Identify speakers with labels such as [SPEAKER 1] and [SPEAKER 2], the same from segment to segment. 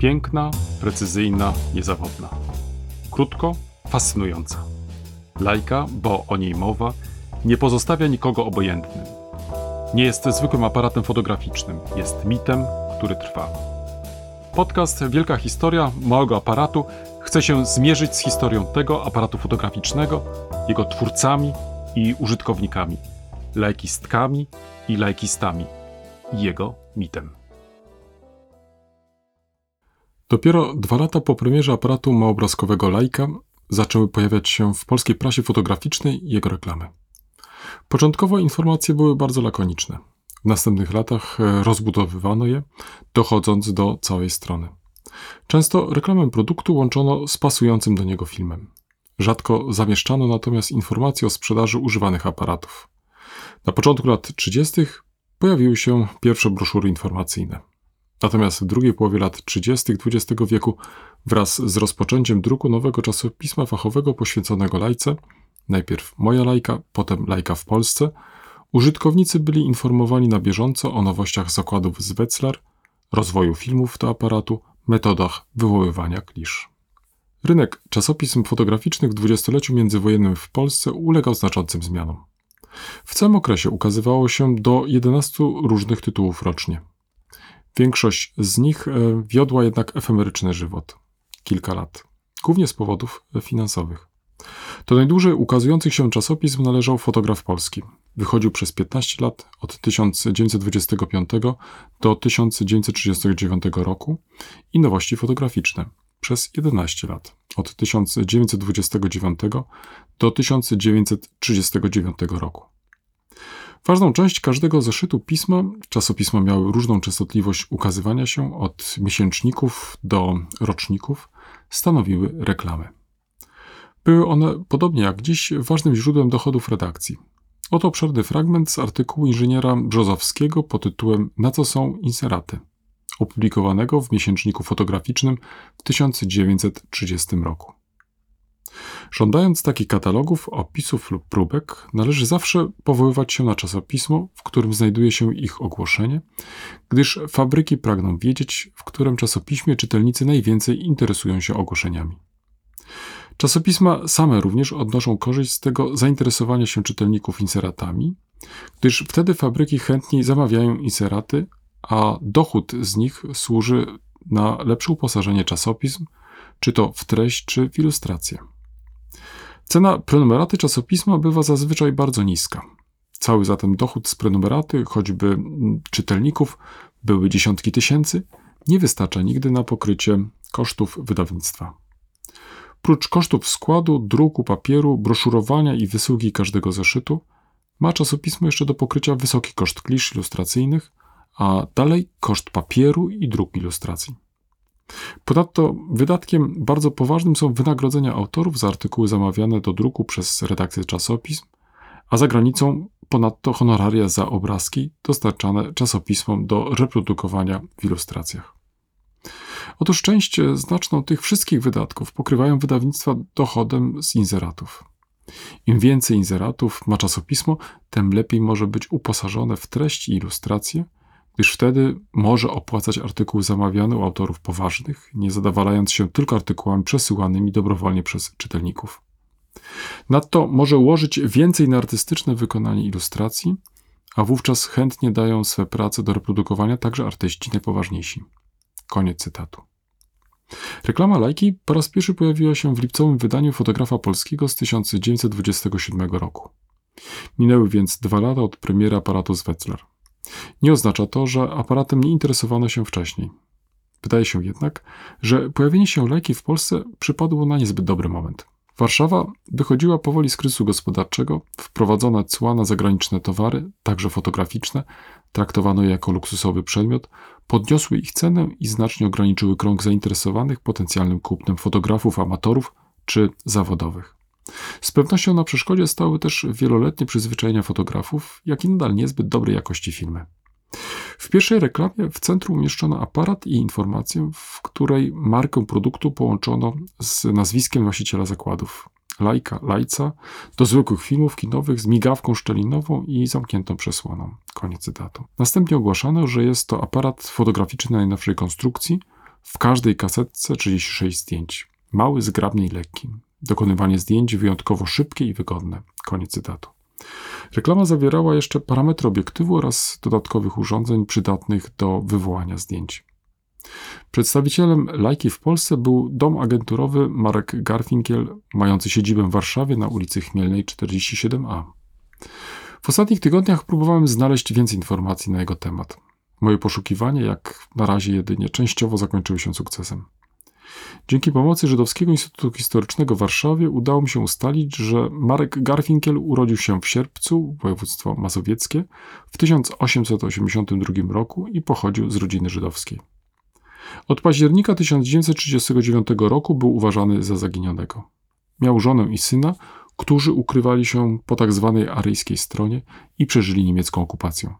[SPEAKER 1] Piękna, precyzyjna, niezawodna. Krótko, fascynująca. Lajka, bo o niej mowa, nie pozostawia nikogo obojętnym. Nie jest zwykłym aparatem fotograficznym, jest mitem, który trwa. Podcast Wielka Historia Małego Aparatu chce się zmierzyć z historią tego aparatu fotograficznego, jego twórcami i użytkownikami, lajkistkami i lajkistami jego mitem. Dopiero dwa lata po premierze aparatu małobrazkowego Leica zaczęły pojawiać się w polskiej prasie fotograficznej jego reklamy. Początkowo informacje były bardzo lakoniczne. W następnych latach e, rozbudowywano je, dochodząc do całej strony. Często reklamę produktu łączono z pasującym do niego filmem. Rzadko zamieszczano natomiast informacje o sprzedaży używanych aparatów. Na początku lat 30. pojawiły się pierwsze broszury informacyjne. Natomiast w drugiej połowie lat 30. XX wieku, wraz z rozpoczęciem druku nowego czasopisma fachowego poświęconego lajce, najpierw Moja Lajka, potem Lajka w Polsce, użytkownicy byli informowani na bieżąco o nowościach zakładów z Wetzlar, rozwoju filmów do aparatu, metodach wywoływania klisz. Rynek czasopism fotograficznych w dwudziestoleciu międzywojennym w Polsce ulegał znaczącym zmianom. W całym okresie ukazywało się do 11 różnych tytułów rocznie. Większość z nich e, wiodła jednak efemeryczny żywot kilka lat, głównie z powodów finansowych. Do najdłużej ukazujących się czasopism należał Fotograf Polski. Wychodził przez 15 lat, od 1925 do 1939 roku i Nowości Fotograficzne przez 11 lat, od 1929 do 1939 roku. Ważną część każdego zeszytu pisma, czasopisma miały różną częstotliwość ukazywania się, od miesięczników do roczników, stanowiły reklamy. Były one, podobnie jak dziś, ważnym źródłem dochodów redakcji. Oto obszerny fragment z artykułu inżyniera Brzozowskiego pod tytułem Na co są inseraty, opublikowanego w miesięczniku fotograficznym w 1930 roku. Żądając takich katalogów, opisów lub próbek, należy zawsze powoływać się na czasopismo, w którym znajduje się ich ogłoszenie, gdyż fabryki pragną wiedzieć, w którym czasopiśmie czytelnicy najwięcej interesują się ogłoszeniami. Czasopisma same również odnoszą korzyść z tego zainteresowania się czytelników inseratami, gdyż wtedy fabryki chętniej zamawiają inseraty, a dochód z nich służy na lepsze uposażenie czasopism, czy to w treść, czy w ilustrację. Cena prenumeraty czasopisma bywa zazwyczaj bardzo niska. Cały zatem dochód z prenumeraty, choćby czytelników, były dziesiątki tysięcy, nie wystarcza nigdy na pokrycie kosztów wydawnictwa. Prócz kosztów składu, druku, papieru, broszurowania i wysyłki każdego zeszytu, ma czasopismo jeszcze do pokrycia wysoki koszt klisz ilustracyjnych, a dalej koszt papieru i druku ilustracji. Ponadto wydatkiem bardzo poważnym są wynagrodzenia autorów za artykuły zamawiane do druku przez redakcję czasopism, a za granicą ponadto honoraria za obrazki dostarczane czasopismom do reprodukowania w ilustracjach. Otóż część znaczną tych wszystkich wydatków pokrywają wydawnictwa dochodem z inzeratów. Im więcej inzeratów ma czasopismo, tym lepiej może być uposażone w treść i ilustracje – gdyż wtedy może opłacać artykuł zamawiany u autorów poważnych, nie zadawalając się tylko artykułami przesyłanymi dobrowolnie przez czytelników. Nadto może ułożyć więcej na artystyczne wykonanie ilustracji, a wówczas chętnie dają swe prace do reprodukowania także artyści najpoważniejsi. Koniec cytatu. Reklama lajki po raz pierwszy pojawiła się w lipcowym wydaniu fotografa polskiego z 1927 roku. Minęły więc dwa lata od premiery aparatu z Wetzlar. Nie oznacza to, że aparatem nie interesowano się wcześniej. Wydaje się jednak, że pojawienie się lajki w Polsce przypadło na niezbyt dobry moment. Warszawa wychodziła powoli z kryzysu gospodarczego, wprowadzone cła na zagraniczne towary, także fotograficzne, traktowano je jako luksusowy przedmiot, podniosły ich cenę i znacznie ograniczyły krąg zainteresowanych potencjalnym kupnem fotografów amatorów czy zawodowych. Z pewnością na przeszkodzie stały też wieloletnie przyzwyczajenia fotografów, jak i nadal niezbyt dobrej jakości filmy. W pierwszej reklamie w centrum umieszczono aparat i informację, w której markę produktu połączono z nazwiskiem właściciela zakładów. Lajka, lajca, do zwykłych filmów kinowych z migawką szczelinową i zamkniętą przesłoną. Koniec cytatu. Następnie ogłaszano, że jest to aparat fotograficzny najnowszej konstrukcji, W każdej kasetce 36 zdjęć. Mały, zgrabny i lekki. Dokonywanie zdjęć wyjątkowo szybkie i wygodne. Koniec cytatu. Reklama zawierała jeszcze parametry obiektywu oraz dodatkowych urządzeń przydatnych do wywołania zdjęć. Przedstawicielem Lajki w Polsce był dom agenturowy Marek Garfinkiel, mający siedzibę w Warszawie na ulicy Chmielnej 47a. W ostatnich tygodniach próbowałem znaleźć więcej informacji na jego temat. Moje poszukiwania, jak na razie jedynie częściowo zakończyły się sukcesem. Dzięki pomocy Żydowskiego Instytutu Historycznego w Warszawie udało mi się ustalić, że Marek Garfinkiel urodził się w Sierpcu, województwo mazowieckie, w 1882 roku i pochodził z rodziny żydowskiej. Od października 1939 roku był uważany za zaginionego. Miał żonę i syna, którzy ukrywali się po tak zwanej aryjskiej stronie i przeżyli niemiecką okupację.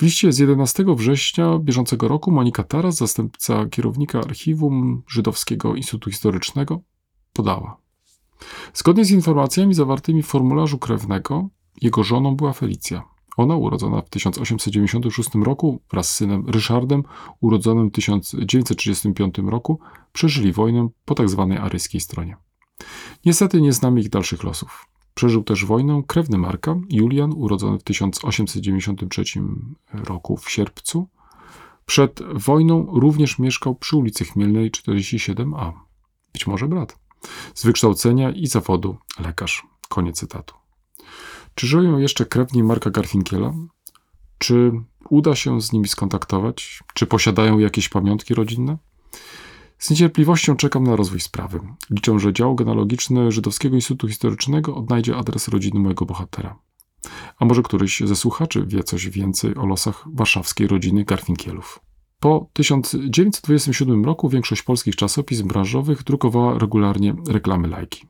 [SPEAKER 1] W liście z 11 września bieżącego roku Monika Taras, zastępca kierownika archiwum Żydowskiego Instytutu Historycznego, podała. Zgodnie z informacjami zawartymi w formularzu krewnego, jego żoną była Felicja. Ona, urodzona w 1896 roku wraz z synem Ryszardem, urodzonym w 1935 roku, przeżyli wojnę po tzw. Tak aryjskiej stronie. Niestety nie znamy ich dalszych losów. Przeżył też wojnę krewny Marka, Julian, urodzony w 1893 roku w sierpcu. Przed wojną również mieszkał przy ulicy Chmielnej 47a. Być może brat. Z wykształcenia i zawodu lekarz. Koniec cytatu. Czy żyją jeszcze krewni Marka Garfinkiela? Czy uda się z nimi skontaktować? Czy posiadają jakieś pamiątki rodzinne? Z niecierpliwością czekam na rozwój sprawy. Liczę, że dział genealogiczny Żydowskiego Instytutu Historycznego odnajdzie adres rodziny mojego bohatera. A może któryś ze słuchaczy wie coś więcej o losach warszawskiej rodziny Garfinkielów. Po 1927 roku większość polskich czasopism branżowych drukowała regularnie reklamy lajki.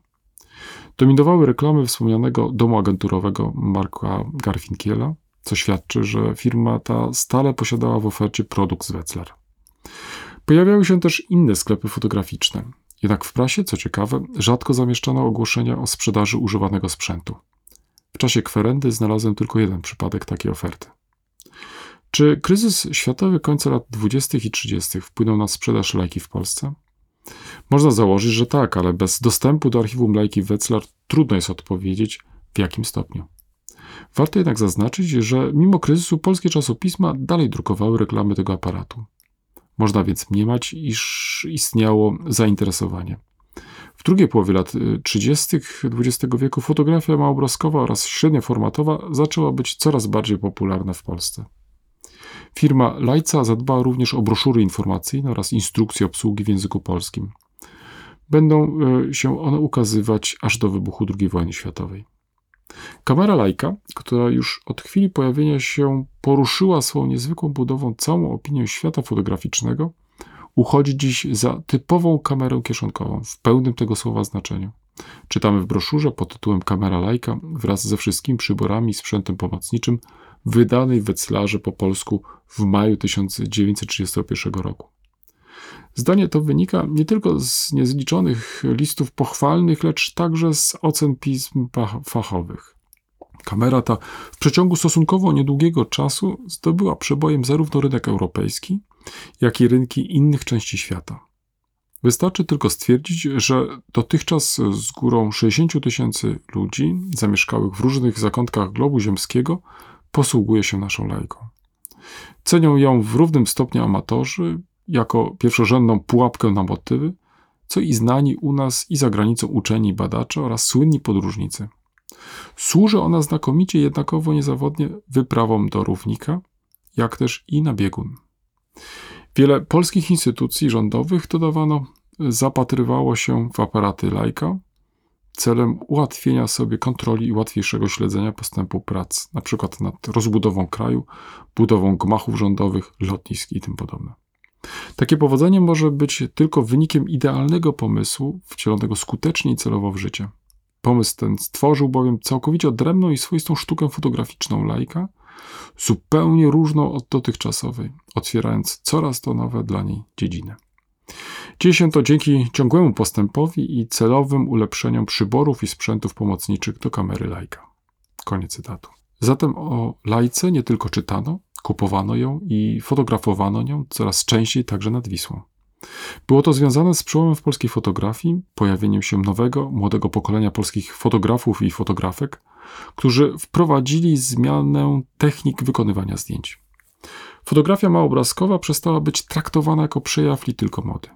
[SPEAKER 1] Dominowały reklamy wspomnianego domu agenturowego Marka Garfinkiela, co świadczy, że firma ta stale posiadała w ofercie produkt z Wetzlar. Pojawiały się też inne sklepy fotograficzne. Jednak w prasie, co ciekawe, rzadko zamieszczano ogłoszenia o sprzedaży używanego sprzętu. W czasie kwerendy znalazłem tylko jeden przypadek takiej oferty. Czy kryzys światowy końca lat 20. i 30. wpłynął na sprzedaż lajki w Polsce? Można założyć, że tak, ale bez dostępu do archiwum lajki Wetzlar trudno jest odpowiedzieć, w jakim stopniu. Warto jednak zaznaczyć, że mimo kryzysu polskie czasopisma dalej drukowały reklamy tego aparatu. Można więc mniemać, iż istniało zainteresowanie. W drugiej połowie lat 30. XX wieku fotografia małobrazkowa oraz średnioformatowa zaczęła być coraz bardziej popularna w Polsce. Firma Lajca zadbała również o broszury informacyjne oraz instrukcje obsługi w języku polskim. Będą e, się one ukazywać aż do wybuchu II wojny światowej. Kamera Leica, która już od chwili pojawienia się poruszyła swoją niezwykłą budową całą opinię świata fotograficznego, uchodzi dziś za typową kamerę kieszonkową w pełnym tego słowa znaczeniu. Czytamy w broszurze pod tytułem Kamera Leica wraz ze wszystkimi przyborami i sprzętem pomocniczym wydanej w Wetzlarze po polsku w maju 1931 roku. Zdanie to wynika nie tylko z niezliczonych listów pochwalnych, lecz także z ocen pism fachowych. Kamera ta w przeciągu stosunkowo niedługiego czasu zdobyła przebojem zarówno rynek europejski, jak i rynki innych części świata. Wystarczy tylko stwierdzić, że dotychczas z górą 60 tysięcy ludzi zamieszkałych w różnych zakątkach globu ziemskiego posługuje się naszą lajką. Cenią ją w równym stopniu amatorzy, jako pierwszorzędną pułapkę na motywy, co i znani u nas i za granicą uczeni badacze oraz słynni podróżnicy. Służy ona znakomicie jednakowo niezawodnie wyprawom do równika, jak też i na biegun. Wiele polskich instytucji rządowych, dodawano, zapatrywało się w aparaty lajka celem ułatwienia sobie kontroli i łatwiejszego śledzenia postępu prac, np. nad rozbudową kraju, budową gmachów rządowych, lotnisk i tym podobne. Takie powodzenie może być tylko wynikiem idealnego pomysłu, wcielonego skutecznie i celowo w życie. Pomysł ten stworzył bowiem całkowicie odrębną i swoistą sztukę fotograficzną lajka, zupełnie różną od dotychczasowej, otwierając coraz to nowe dla niej dziedziny. Dzieje się to dzięki ciągłemu postępowi i celowym ulepszeniom przyborów i sprzętów pomocniczych do kamery lajka. Koniec cytatu. Zatem o lajce nie tylko czytano, Kupowano ją i fotografowano nią coraz częściej także nad Wisłą. Było to związane z przełomem w polskiej fotografii, pojawieniem się nowego, młodego pokolenia polskich fotografów i fotografek, którzy wprowadzili zmianę technik wykonywania zdjęć. Fotografia małoobrazkowa przestała być traktowana jako przejaw li tylko mody.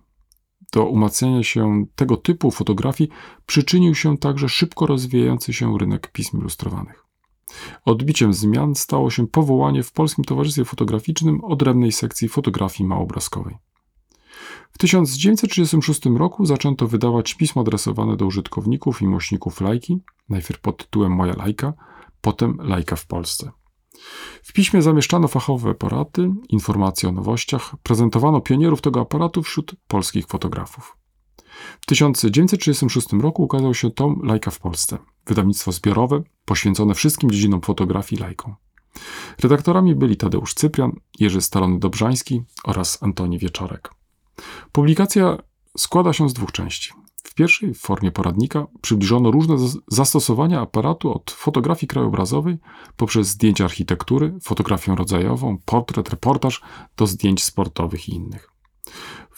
[SPEAKER 1] Do umacniania się tego typu fotografii przyczynił się także szybko rozwijający się rynek pism ilustrowanych. Odbiciem zmian stało się powołanie w Polskim Towarzystwie Fotograficznym odrębnej sekcji fotografii małoobrazkowej. W 1936 roku zaczęto wydawać pismo adresowane do użytkowników i miłośników lajki, najpierw pod tytułem Moja lajka, potem Lajka w Polsce. W piśmie zamieszczano fachowe porady, informacje o nowościach, prezentowano pionierów tego aparatu wśród polskich fotografów. W 1936 roku ukazał się tom Lajka w Polsce, wydawnictwo zbiorowe poświęcone wszystkim dziedzinom fotografii lajką. Redaktorami byli Tadeusz Cyprian, Jerzy Stalony-Dobrzański oraz Antoni Wieczorek. Publikacja składa się z dwóch części. W pierwszej, w formie poradnika, przybliżono różne zastosowania aparatu od fotografii krajobrazowej poprzez zdjęcia architektury, fotografię rodzajową, portret, reportaż do zdjęć sportowych i innych.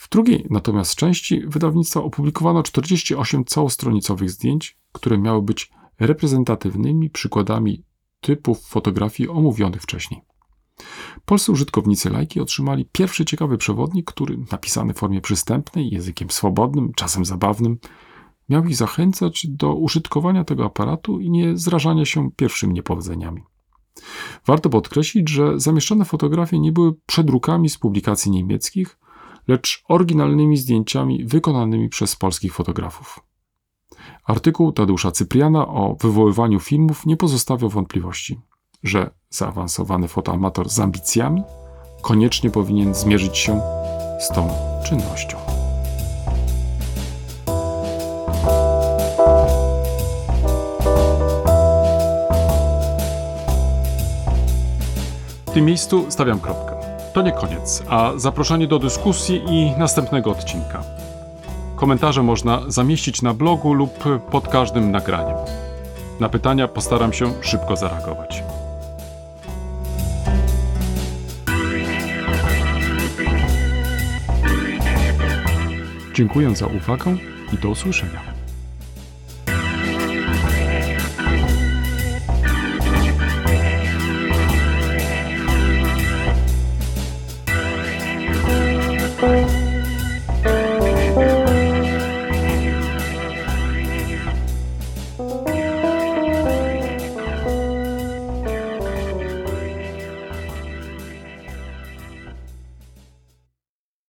[SPEAKER 1] W drugiej natomiast części wydawnictwa opublikowano 48 całostronicowych zdjęć, które miały być reprezentatywnymi przykładami typów fotografii omówionych wcześniej. Polscy użytkownicy lajki otrzymali pierwszy ciekawy przewodnik, który, napisany w formie przystępnej, językiem swobodnym, czasem zabawnym, miał ich zachęcać do użytkowania tego aparatu i nie zrażania się pierwszymi niepowodzeniami. Warto podkreślić, że zamieszczone fotografie nie były przedrukami z publikacji niemieckich, lecz oryginalnymi zdjęciami wykonanymi przez polskich fotografów. Artykuł Tadeusza Cypriana o wywoływaniu filmów nie pozostawiał wątpliwości że zaawansowany fotoamator z ambicjami koniecznie powinien zmierzyć się z tą czynnością. W tym miejscu stawiam kropkę. To nie koniec, a zaproszenie do dyskusji i następnego odcinka. Komentarze można zamieścić na blogu lub pod każdym nagraniem. Na pytania postaram się szybko zareagować. Dziękuję za uwagę i do usłyszenia.